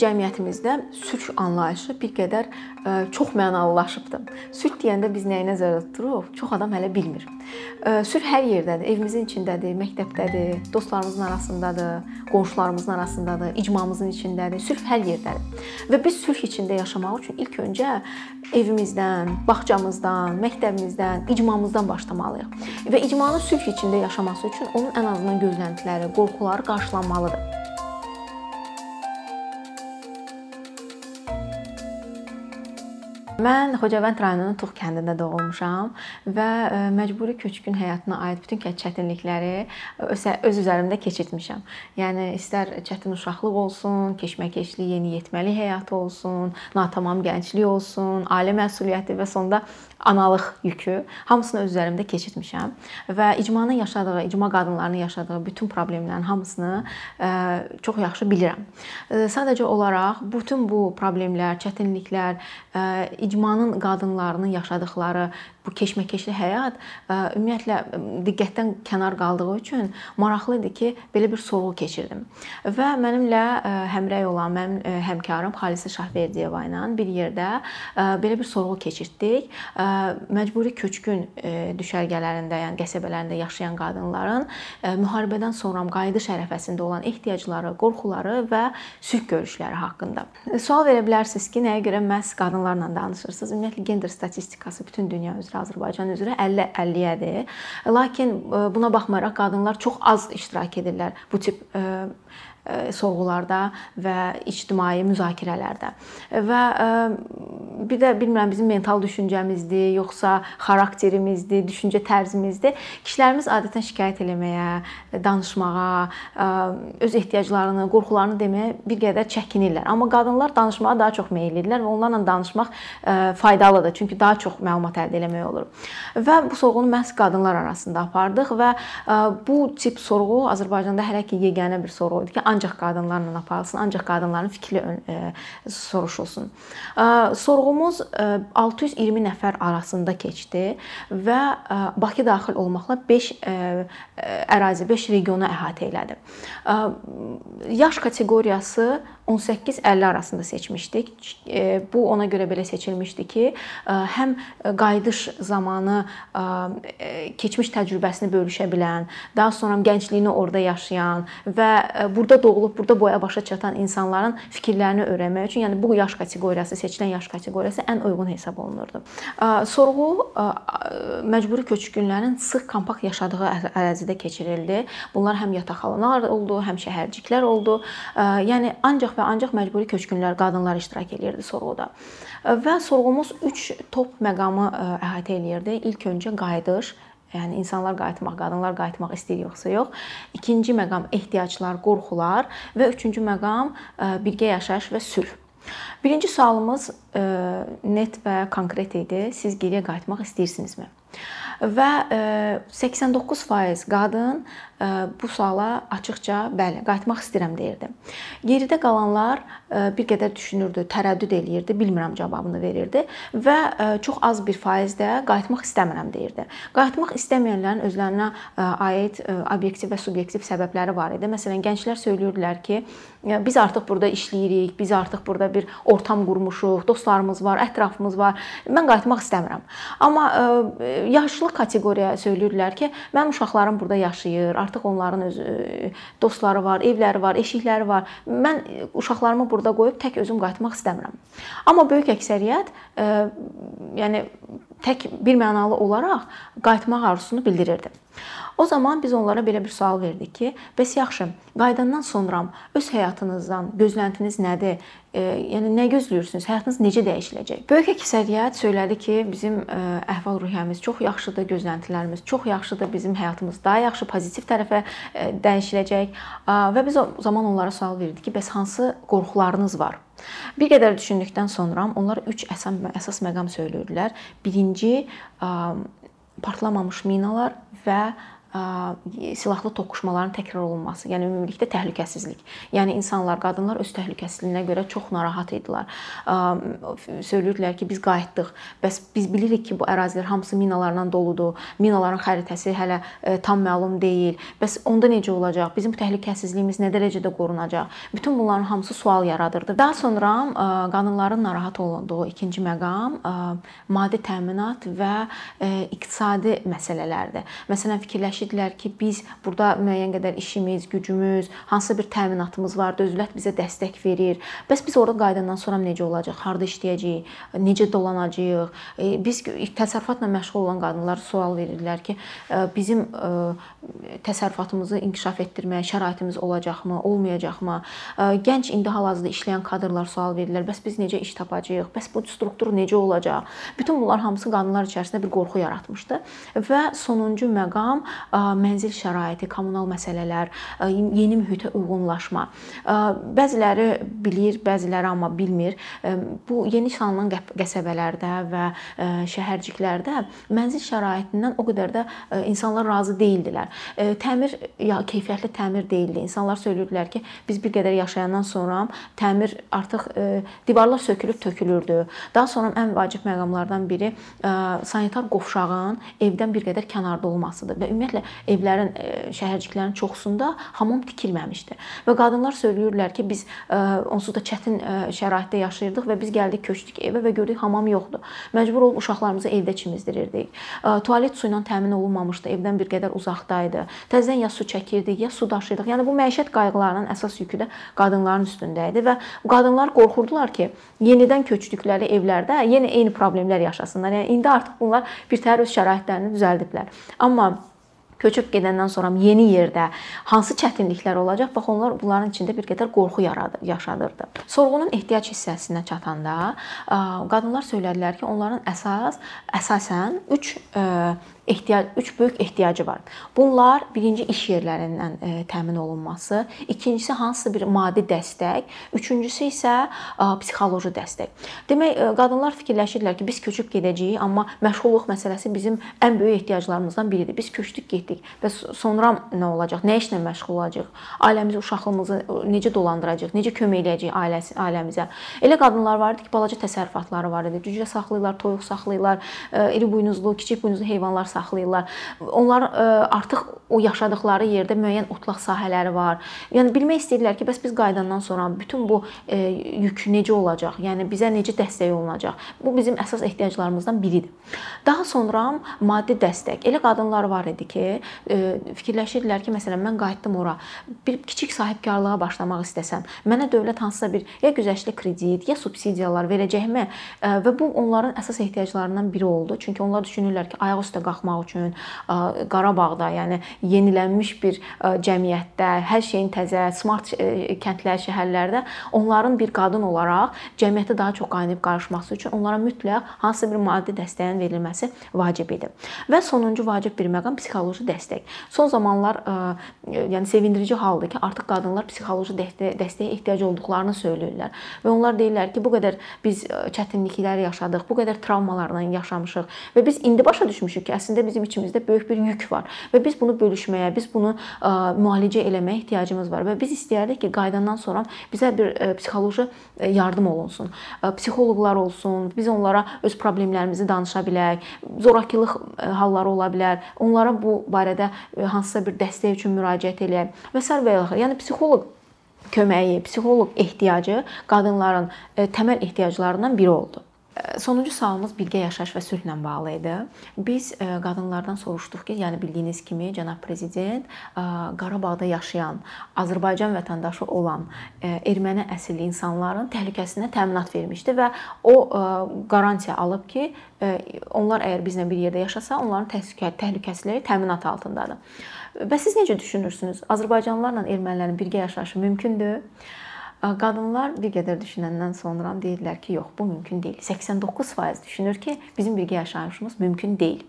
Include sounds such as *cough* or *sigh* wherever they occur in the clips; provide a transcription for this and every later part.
cəmiyyətimizdə sülh anlayışı bir qədər ə, çox mənalılaşıbdı. Sülh deyəndə biz nəyi nəzərdə tuturuq? Çox adam hələ bilmir. Ə, sülh hər yerdədir. Evimizin içindədir, məktəbdədir, dostlarımızın arasındadır, qonşularımızın arasındadır, icmamızın içindədir. Sülh hər yerdədir. Və biz sülh içində yaşamaq üçün ilk öncə evimizdən, bağçamızdan, məktəbimizdən, icmamızdan başlamalıyıq. Və icmanın sülh içində yaşaması üçün onun ən azından gözləntiləri, qorxuları qarşılanmalıdır. Mən Xocavənd rayonunun Tuğ kəndində doğulmuşam və e, məcburi köçkün həyatına aid bütün çətinlikləri öz, öz üzərimdə keçirtmişəm. Yəni istər çətin uşaqlıq olsun, keşməkeşli yeniyetməlik həyatı olsun, natamam gənclik olsun, ailə məsuliyyəti və sonda analıq yükü hamısını öz üzərimdə keçirtmişəm və icmanın yaşadığı, icma qadınlarının yaşadığı bütün problemlərin hamısını e, çox yaxşı bilirəm. E, sadəcə olaraq bütün bu problemlər, çətinliklər, icmanın qadınlarının yaşadıkları bu keşməkeşli həyat ümumiyyətlə diqqətdən kənar qaldığı üçün maraqlı idi ki, belə bir sorğu keçirdim. Və mənimlə həmrəy olan mənim həmkarım Xalisə Şahverdiyeva ilə bir yerdə belə bir sorğu keçirtdik. Məcburi köçkün düşərgələrində, yəni qəsəbələrində yaşayan qadınların müharibədən sonra qayıdış ərəfəsində olan ehtiyacları, qorxuları və sülh görüşləri haqqında. Sual verə bilərsiniz ki, nəyə görə məhz qadınlarla danışırsınız? Ümumiyyətlə gender statistikası bütün dünya üzrə üzrə Azərbaycan üzrə 50-50-yədir. Lakin e, buna baxmayaraq qadınlar çox az iştirak edirlər bu tip e, sorğularda və ictimai müzakirələrdə. Və bir də bilmirəm bizim mental düşüncəmizdir, yoxsa xarakterimizdir, düşüncə tərzimizdir. Kişilərimiz adətən şikayət eləməyə, danışmağa, öz ehtiyaclarını, qorxularını deməyə bir qədər çəkinirlər. Amma qadınlar danışmağa daha çox meyllidirlər və onlarla danışmaq faydalıdır, çünki daha çox məlumat əldə etmək olur. Və bu sorğunu məhz qadınlar arasında apardıq və bu tip sorğu Azərbaycanda hələ ki yeganə bir sorğu idi ki, ancaq qadınlarla aparılsın, ancaq qadınların fikri soruşulsun. Sorğumuz Sorğumuz 620 nəfər arasında keçdi və Bakı daxil olmaqla 5 ərazi, 5 regionu əhatə elədi. Yaş kateqoriyası 18-50 arasında seçmişdik. Bu ona görə belə seçilmişdi ki, həm qayıdış zamanı keçmiş təcrübəsini bölüşə bilən, daha sonra gəncliyini orada yaşayan və burada doğulub burada boya başa çatan insanların fikirlərini öyrənmək üçün, yəni bu yaş kateqoriyası, seçilən yaş kateqoriyası ən uyğun hesab olunurdu. Sorğu məcburi köçkünlərin sıx kompakt yaşadığı ərazidə keçirildi. Bunlar həm yataqxanalar oldu, həm şəhərciklər oldu. Yəni ancaq və ancaq məcburi köçkünlər, qadınlar iştirak edirdi sorğuda. Və sorğumuz 3 top məqamı əhatə eləyirdi. İlk öncə qayıdış, Yəni insanlar qayıtmaq, qadınlar qayıtmaq istəyir yoxsa yox. İkinci məqam ehtiyaclar, qorxular və üçüncü məqam birgə yaşayış və sülh. Birinci sualımız net və konkret idi. Siz geriyə qayıtmaq istəyirsinizmi? Və 89% qadın bu suala açıqca bəli, qayıtmaq istəyirəm deyirdi. Geridə qalanlar bir qədər düşünürdü, tərəddüd eləyirdi, bilmirəm cavabını verirdi və çox az bir faiz də qayıtmaq istəmirəm deyirdi. Qayıtmaq istəməyənlərin özlərinə aid obyektiv və subyektiv səbəbləri var idi. Məsələn, gənclər söylürdülər ki, biz artıq burada işləyirik, biz artıq burada bir ortam qurmuşuq, dostlarımız var, ətrafımız var. Mən qayıtmaq istəmirəm. Amma yaşlı kateqoriya söylürdülər ki, mənim uşaqlarım burada yaşayır, artıq onların öz e, dostları var, evləri var, eşikləri var. Mən uşaqlarımı burada qoyub tək özüm qayıtmaq istəmirəm. Amma böyük əksəriyyət e, yəni tək bir mənalı olaraq qayıtmaq arzusunu bildirirdi. O zaman biz onlara belə bir sual verdik ki, bəs yaxşı, qayıdandan sonra öz həyatınızdan gözləntiniz nədir? E, yəni nə gözləyirsiniz? Həyatınız necə dəyişiləcək? Böyük əksəriyyət söylədi ki, bizim e, əhval-ruhiyyəmiz çox yaxşıdır, gözləntilərimiz çox yaxşıdır, bizim həyatımız daha yaxşı, pozitiv tərəfə e, dəyişiləcək. Və biz o zaman onlara sual verdik ki, bəs hansı qorxularınız var? Bir qədər düşündükdən sonra onlar 3 əsas əsas məqam söylürdülər. Birinci partlamamış minalar və silahlı toqquşmaların təkrar olunması, yəni ümumilikdə təhlükəsizlik. Yəni insanlar, qadınlar öz təhlükəsizliyinə görə çox narahat idilər. Söyləyirdilər ki, biz qayıtdıq. Bəs biz bilirik ki, bu ərazilər hamısı minalarla doludur. Minaların xəritəsi hələ tam məlum deyil. Bəs onda necə olacaq? Bizim təhlükəsizliyimiz nə dərəcədə qorunacaq? Bütün bunların hamısı sual yaradırdı. Daha sonra qadınların narahat olunduğu ikinci məqam maddi təminat və iqtisadi məsələlərdir. Məsələn, fikirləşirdilər ki, biz burada müəyyən qədər işimiz, gücümüz, hansısa bir təminatımız var, dövlət bizə dəstək verir. Bəs biz orada qayıdandan sonra necə olacaq? Harda işləyəcəyik? Necə dolanacağıq? E, biz təsərrüfatla məşğul olan qadınlar sual verirlər ki, e, bizim e, təsərrüfatımızı inkişaf etdirməyə şəraitimiz olacaqmı, olmayacaqmı? Gənc indi hal-hazırda işləyən kadrlar sual verirlər. Bəs biz necə iş tapacağıq? Bəs bu struktur necə olacaq? Bütün bunlar hamısı qadınlar içərisində bir qorxu yaratmışdı və sonuncu məqam mənzil şəraiti, kommunal məsələlər, yeni mühitə uyğunlaşma. Bəziləri bilir, bəziləri amma bilmir. Bu yeni salınan qəsəbələrdə və şəhərciklərdə mənzil şəraitindən o qədər də insanlar razı deyildilər. Təmir ya keyfiyyətli təmir deyildi. İnsanlar söyləyirdilər ki, biz bir qədər yaşayandan sonra təmir artıq divarlar sökülüb tökülürdü. Daha sonra ən vacib məqamlardan biri sanitar qovşağın evdən bir qədər kənarda olmasıdır və ümumiyyətlə evlərin e, şəhərciklərin çoxsunda hamam tikilməmişdi. Və qadınlar söyləyirlər ki, biz e, onsuz da çətin e, şəraitdə yaşayırdıq və biz gəldik, köçdük evə və gördük hamam yoxdur. Məcbur olub uşaqlarımızı evdə çimizdirirdik. Tualet suyu ilə təmin olunmamışdı, evdən bir qədər uzaqda idi. Təzədən ya su çəkirdik, ya su daşıyırdıq. Yəni bu məişət qayğılarının əsas yükü də qadınların üstündə idi və qadınlar qorxurdular ki, yenidən köçdükləri evlərdə yenə eyni problemlər yaşasınlar. Yəni indi artıq bunlar bir təhər öz şəraitlərini düzəldiblər. Amma köçüb gedəndən sonra yeni yerdə hansı çətinliklər olacaq? Bax onlar bunların içində bir qədər qorxu yaradır, yaşadırdı. Sorğunun ehtiyac hissəsinə çatanda qadınlar söylədilər ki, onların əsas əsasən 3 ehtiyac üç böyük ehtiyacı var. Bunlar birinci iş yerlərindən e, təmin olunması, ikincisi hansısa bir maddi dəstək, üçüncüsü isə e, psixoloji dəstək. Demək, e, qadınlar fikirləşirlər ki, biz köçüb gedəcəyik, amma məşğulluq məsələsi bizim ən böyük ehtiyaclarımızdan biridir. Biz köçdük, getdik. Bəs sonra nə olacaq? Nə işlə məşğul olacağıq? Ailəmizi, uşağımızı necə dolandıracağıq? Necə kömək edəcəyik ailəsi, ailəmizə? Elə qadınlar var idi ki, balaca təsərrüfatları var idi. Cücə saxlayırlar, toyuq saxlayırlar, iri buynuzlu, kiçik buynuzlu heyvanlar saxlayırlar saxlayırlar. Onlar e, artıq o yaşadıkları yerdə müəyyən otlaq sahələri var. Yəni bilmək istəyirlər ki, bəs biz qayıdandan sonra bütün bu e, yük necə olacaq? Yəni bizə necə dəstək olunacaq? Bu bizim əsas ehtiyaclarımızdan biridir. Daha sonra maddi dəstək. Elə qadınlar var idi ki, e, fikirləşirdilər ki, məsələn mən qayıtdım ora. Bir kiçik sahibkarlığa başlamaq istəsəm, mənə dövlət hansısa bir ya güzəştli kredit, ya subsidiyalar verəcəkmi? Və bu onların əsas ehtiyaclarından biri oldu. Çünki onlar düşünürlər ki, ayaq üstə qalxmaq qalxmaq üçün Qarabağda, yəni yenilənmiş bir cəmiyyətdə, hər şeyin təzə, smart kəndlər, şəhərlərdə onların bir qadın olaraq cəmiyyətə daha çox qaynayıb qarışması üçün onlara mütləq hansısa bir maddi dəstəyin verilməsi vacib idi. Və sonuncu vacib bir məqam psixoloji dəstək. Son zamanlar yəni sevindirici haldır ki, artıq qadınlar psixoloji dəstəyə ehtiyac olduqlarını söyləyirlər və onlar deyirlər ki, bu qədər biz çətinliklər yaşadıq, bu qədər travmalarla yaşamışıq və biz indi başa düşmüşük ki, əslində əslində bizim içimizdə böyük bir yük var və biz bunu bölüşməyə, biz bunu müalicə eləməyə ehtiyacımız var və biz istəyərdik ki, qaydandan sonra bizə bir psixoloji yardım olunsun. Psixoloqlar olsun, biz onlara öz problemlərimizi danışa bilək, zorakılıq halları ola bilər. Onlara bu barədə hansısa bir dəstək üçün müraciət eləyək və s. və axır. Yəni psixoloq köməyi, psixoloq ehtiyacı qadınların təməl ehtiyaclarından biri oldu. Sonuncu sualımız birgə yaşayış və sülhlə bağlı idi. Biz e, qadınlardan soruşduq ki, yəni bildiyiniz kimi cənab prezident e, Qarabağda yaşayan Azərbaycan vətəndaşı olan e, erməni əsilli insanların təhlükəsinə təminat vermişdi və o qarantiya alıb ki, onlar əgər bizlə bir yerdə yaşasa, onların təhlükəsizliyi təminat altındadır. Və siz necə düşünürsünüz? Azərbaycanlılarla ermənilərin birgə yaşayışı mümkündür? Qadınlar bir qədər düşünəndən sonra deyirlər ki, yox, bu mümkün deyil. 89% düşünür ki, bizim birgə yaşayışımız mümkün deyil.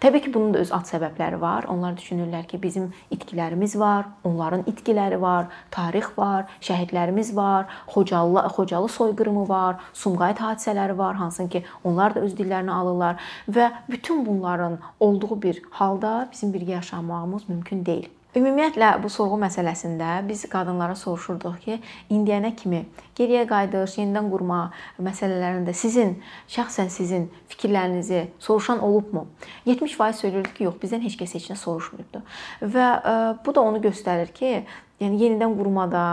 Təbii ki, bunun da öz ad səbəbləri var. Onlar düşünürlər ki, bizim itkilərimiz var, onların itkiləri var, tarix var, şəhidlərimiz var, Xocalı Xocalı soyqırımı var, Sumqayıt hadisələri var, hansı ki, onlar da öz dillərini alırlar və bütün bunların olduğu bir halda bizim birgə yaşamağımız mümkün deyil. Ümumiyyətlə bu sorğu məsələsində biz qadınlara soruşurduq ki, indiyənə kimi geriyə qayıdış, yenidən qurma məsələlərində sizin şəxsən sizin fikirlərinizi soruşan olubmu? 70% söylürdü ki, yox, bizdən heç kəs heç nə soruşmuyubdu. Və e, bu da onu göstərir ki, yəni yenidən qurmada,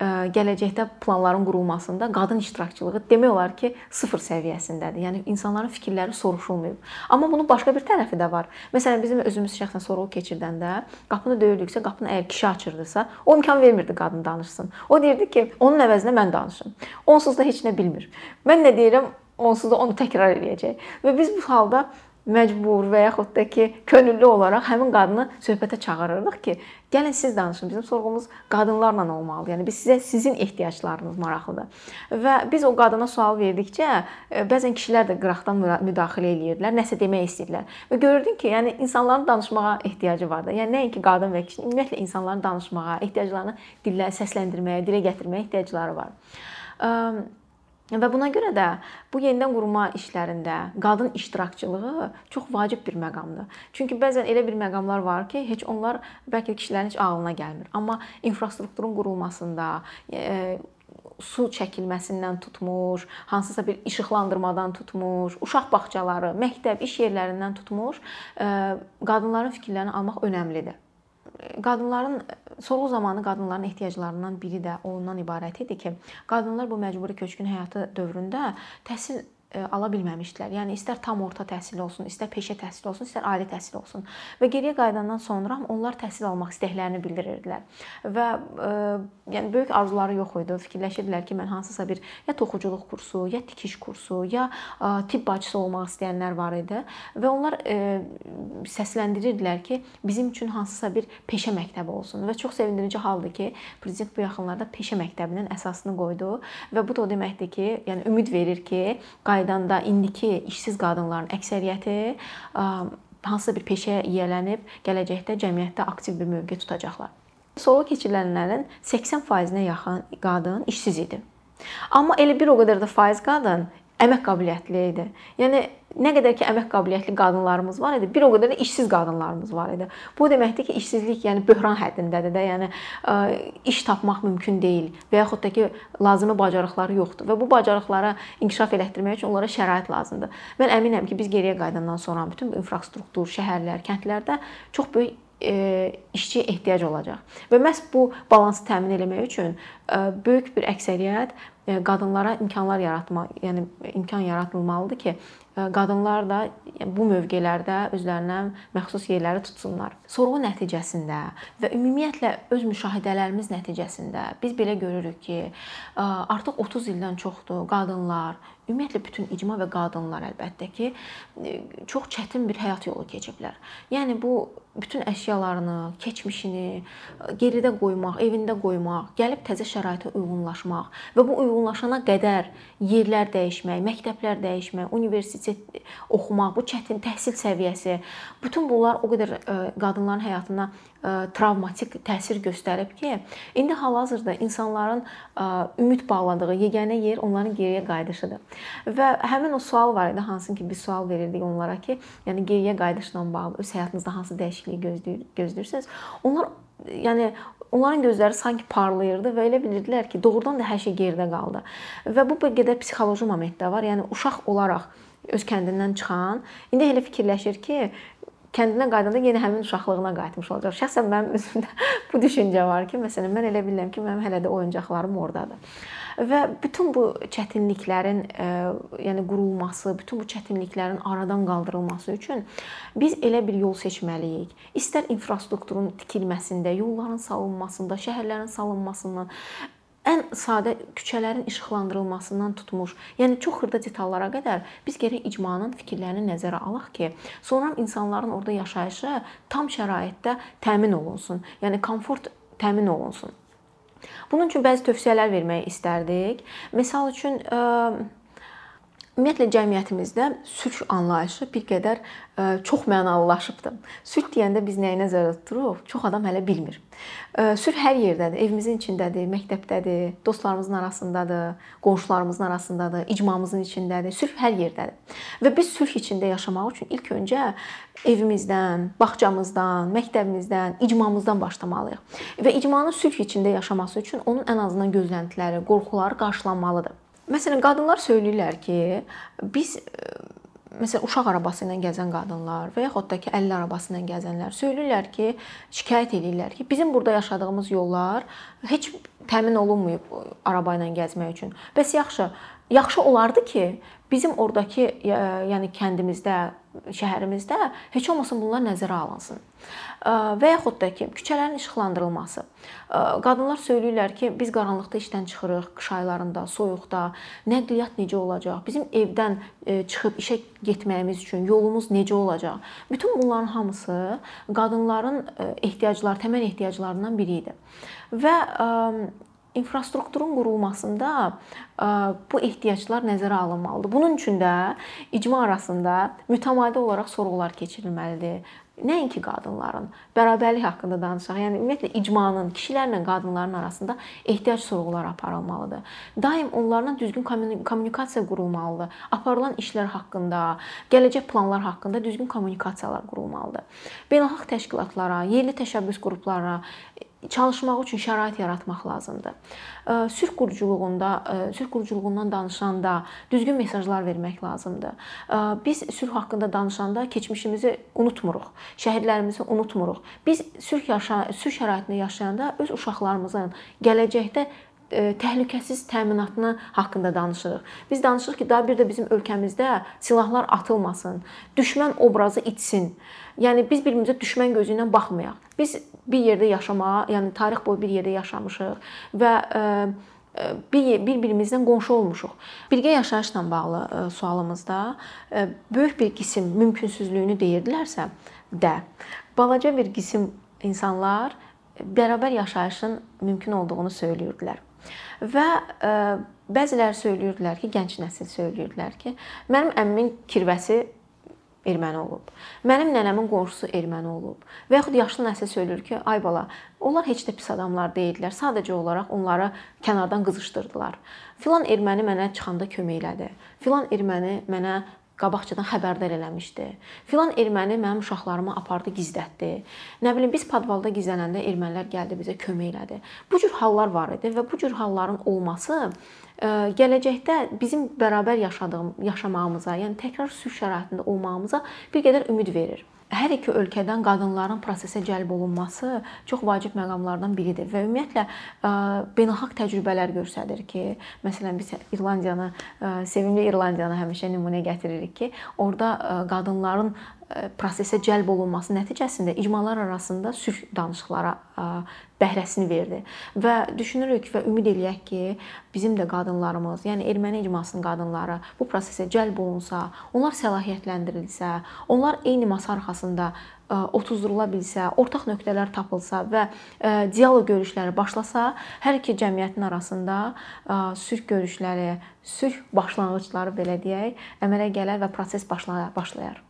gələcəkdə planların qurulmasında qadın iştirakçılığı demək olar ki, sıfır səviyyəsindədir. Yəni insanların fikirləri soruşulmayıb. Amma bunun başqa bir tərəfi də var. Məsələn, bizim özümüz şəxsən sorğu keçirdəndə qapını döyürdüksə, qapını əgər kişi açırdısa, o imkan vermirdi qadın danışsın. O deyirdi ki, onun əvəzinə mən danışım. Onsuz da heç nə bilmir. Mən nə deyirəm, onsuz da onu təkrar eləyəcək. Və biz bu halda məcbur və yaxud da ki, könüllü olaraq həmin qadını söhbətə çağırırıq ki, gəlin siz danışın. Bizim sorğumuz qadınlarla olmalıdır. Yəni biz sizə sizin ehtiyaclarınız maraqlıdır. Və biz o qadına sual verdikcə e, bəzən kişilər də qıraqdan müdaxilə eləyirdilər, nəsə demək istəyirdilər. Və görürdün ki, yəni insanların danışmağa ehtiyacı var da. Yəni nəinki qadın və kişi, ümumiyyətlə insanların danışmağa, ehtiyaclarını dillə səsləndirməyə, dilə gətirməyə ehtiyacları var. Və buna görə də bu yenidən qurma işlərində qadın iştirakçılığı çox vacib bir məqamdır. Çünki bəzən elə bir məqamlar var ki, heç onlar bəlkə kişilərin heç ağlına gəlmir. Amma infrastrukturun qurulmasında, e, su çəkilməsindən tutmuş, hansısa bir işıqlandırmadan tutmuş, uşaq bağçaları, məktəb, iş yerlərindən tutmuş, e, qadınların fikirlərini almaq önəmlidir qadınların sorğu zamanı qadınların ehtiyaclarından biri də ondan ibarət idi ki, qadınlar bu məcburi köçkün həyatı dövründə təhsil ala bilməmişdilər. Yəni istər tam orta təhsil olsun, istər peşə təhsili olsun, istər ali təhsil olsun. Və geriyə qayıdandan sonra onlar təhsil almaq istəklərini bildirirdilər. Və e, yəni böyük arzuları yox idi. Fikirləşirdilər ki, mən hansısa bir ya toxuculuq kursu, ya tikiş kursu, ya ə, tibb bacısı olmaq istəyənlər var idi və onlar e, səsləndirirdilər ki, bizim üçün hansısa bir peşə məktəbi olsun. Və çox sevindirici haldır ki, prezident bu yaxınlarda peşə məktəbinin əsasını qoydu və bu da o deməkdir ki, yəni ümid verir ki, qaydanda indiki işsiz qadınların əksəriyyəti hansısa bir peşəyə yiyələnib gələcəkdə cəmiyyətdə aktiv bir mövqe tutacaqlar. Sorğu keçirilənlərin 80%-nə yaxın qadın işsiz idi. Amma elə bir o qədər də faiz qadın əmək qabiliyyətli idi. Yəni nə qədər ki əmək qabiliyyətli qadınlarımız var idi, bir o qədər də işsiz qadınlarımız var idi. Bu deməkdir ki, işsizlik yəni böhran həddindədir də, yəni ə, iş tapmaq mümkün deyil və yaxud da ki, lazımi bacarıqları yoxdur və bu bacarıqlara inkişaf elətdirmək üçün onlara şərait lazımdır. Mən əminəm ki, biz geriyə qayıdandan sonra bütün infrastruktur, şəhərlər, kəndlərdə çox böyük e, işçi ehtiyac olacaq. Və məhz bu balansı təmin etmək üçün e, böyük bir əksəriyyət qadınlara imkanlar yaratmaq, yəni imkan yaratılmalıdır ki, qadınlar da bu mövqelərdə özlərinə məxsus yerləri tutsunlar. Sorğu nəticəsində və ümumiyyətlə öz müşahidələrimiz nəticəsində biz belə görürük ki, artıq 30 ildən çoxdur qadınlar, ümumiyyətlə bütün icma və qadınlar əlbəttə ki, çox çətin bir həyat yolu keçiblər. Yəni bu bütün əşyalarını, keçmişini geridə qoymaq, evində qoymaq, gəlib təzə şəraitə uyğunlaşmaq və bu uyğunlaşana qədər yerlər dəyişmək, məktəblər dəyişmək, universitet oxumaq, bu çətin təhsil səviyyəsi, bütün bunlar o qədər qadınların həyatına travmatik təsir göstərib ki, indi hal-hazırda insanların ümid bağladığı yeganə yer onların geriyə qayıdışıdır. Və həmin o sual var idi, hansı ki biz sual verirdik onlara ki, yəni geriyə qayıdışla bağlı öz həyatınızda hansı dəyişikliyi gözləyir, gözləyirsiniz? Onlar yəni onların gözləri sanki parlayırdı və elə bilirdilər ki, doğrudan da hər şey geridə qaldı. Və bu bir qədər psixoloji moment də var. Yəni uşaq olaraq öz kəndindən çıxan indi elə fikirləşir ki, kəndinə qayıdanda yenə həmin uşaqlığına qayıtmış olacaq. Şəxsən mənim *laughs* özümdə bu düşüncə var ki, məsələn, mən elə bilirəm ki, mənim hələ də oyuncaqlarım ordadır. Və bütün bu çətinliklərin, e, yəni qurulması, bütün bu çətinliklərin aradan qaldırılması üçün biz elə bir yol seçməliyik. İstər infrastrukturun tikilməsində, yolların salınmasında, şəhərlərin salınmasından, ən sadə küçələrin işıqlandırılmasından tutmuş, yəni çox xırda detallara qədər biz gərək icmanın fikirlərini nəzərə alaq ki, sonra insanların orada yaşayışı tam şəraitdə təmin olunsun. Yəni komfort təmin olunsun. Bunun üçün bəzi tövsiyələr vermək istərdik. Məsəl üçün Ümumiyyətlə cəmiyyətimizdə sülh anlayışı bir qədər e, çox mənalılaşıbdı. Sülh deyəndə biz nəyə nəzərdə tuturuq? Çox adam hələ bilmir. E, sülh hər yerdədir. Evimizin içindədir, məktəbdədir, dostlarımızın arasındadır, qonşularımızın arasındadır, icmamızın içindədir. Sülh hər yerdədir. Və biz sülh içində yaşamaq üçün ilk öncə evimizdən, bağçamızdan, məktəbimizdən, icmamızdan başlamalıyıq. Və icmanın sülh içində yaşaması üçün onun ən azından gözləntiləri, qorxuları qarşılanmalıdır. Məsələn, qadınlar söyləyirlər ki, biz e, məsələn uşaq arabası ilə gəzən qadınlar və yaxud da ki 50 arabası ilə gəzənlər söyləyirlər ki, şikayət edirlər ki, bizim burada yaşadığımız yollar heç təmin olunmayıb araba ilə gəzmək üçün. Bəs yaxşı, yaxşı olardı ki, bizim ordakı yəni kəndimizdə, şəhərimizdə heç olmasa bunlar nəzərə alınsın. Və yaxud da ki, küçələrin işıqlandırılması. Qadınlar söyləyirlər ki, biz qaranlıqda işdən çıxırıq, qış aylarında, soyuqda, nəqliyyat necə olacaq? Bizim evdən çıxıb işə getməyimiz üçün yolumuz necə olacaq? Bütün bunların hamısı qadınların ehtiyacları, təməl ehtiyaclarından biri idi. Və infrastrukturun qurulmasında bu ehtiyaclar nəzərə alınmalıdır. Bunun üçün də icma arasında mütəmadi olaraq sorğular keçirilməlidir. Nəinki qadınların bərabərlik haqqında danışaq. Yəni ümumiyyətlə icmanın kişilərlə qadınların arasında ehtiyac sorğuları aparılmalıdır. Daim onlarla düzgün kommunikasiya qurulmalıdır. Aparılan işlər haqqında, gələcək planlar haqqında düzgün kommunikasiyalar qurulmalıdır. Beynəlxalq təşkilatlara, yerli təşəbbüs qruplarına çalışmaq üçün şərait yaratmaq lazımdır. Sülh quruculuğunda, sülh quruculuğundan danışanda düzgün mesajlar vermək lazımdır. Biz sülh haqqında danışanda keçmişimizi unutmuruq, şəhidlərimizi unutmuruq. Biz sülh yaşa sülh şəraitində yaşayanda öz uşaqlarımızın gələcəkdə təhlükəsiz təminatını haqqında danışırıq. Biz danışırıq ki, daha bir də bizim ölkəmizdə silahlar atılmasın, düşmən obrazı itsin. Yəni biz bir-birimizə düşmən gözü ilə baxmayaq. Biz bir yerdə yaşamağa, yəni tarix boyu bir yerdə yaşamışıq və e, e, bir-birimizdən qonşu olmuşuq. Birgə yaşayışla bağlı e, sualımızda böyük bir qisim mümkünsüzlüyünü deyirdilərsə də, balaca bir qisim insanlar bərabər yaşayışın mümkün olduğunu söyləyirdilər. Və bəziləri söyləyirdilər ki, gənc nəsil söyləyirdilər ki, mənim əmmimin kirvəsi erməni olub. Mənim nənəmin qonşusu erməni olub. Və yaxud yaşlı nəsil söylür ki, ay bala, onlar heç də pis adamlar deyildilər. Sadəcə olaraq onları kənardan qızışdırdılar. Filan erməni mənə çıxanda kömək elədi. Filan erməni mənə qabaqcadan xəbərdar eləmişdi. Filan erməni mənim uşaqlarımı apardı, gizlətdi. Nə bilim biz podvalda gizlənəndə ermənilər gəldi bizə kömək elədi. Bu cür hallar var idi və bu cür halların olması gələcəkdə bizim bərabər yaşadığım yaşamağımıza, yəni təkrar sülh şəraitində olmağımıza bir qədər ümid verir hər iki ölkədən qadınların prosesə cəlb olunması çox vacib məqamlardan biridir və ümumiyyətlə beynəlxalq təcrübələr göstərir ki, məsələn biz İrlandiyanı sevimli İrlandiyanı həmişə nümunə gətiririk ki, orada qadınların prosesə cəlb olunması nəticəsində icmalar arasında sülh danışıqlara bəhrəsini verdi. Və düşünürük və ümid eləyək ki, bizim də qadınlarımız, yəni erməni icmasının qadınları bu prosesə cəlb olunsa, onlar səlahiyyətləndirilsə, onlar eyni masa arxasında otuzdurula bilsə, ortaq nöqtələr tapılsa və dialoq görüşləri başlasa, hər iki cəmiyyətin arasında sülh görüşləri, sülh başlanğıcları belə deyək, əmələ gələr və proses başlayar.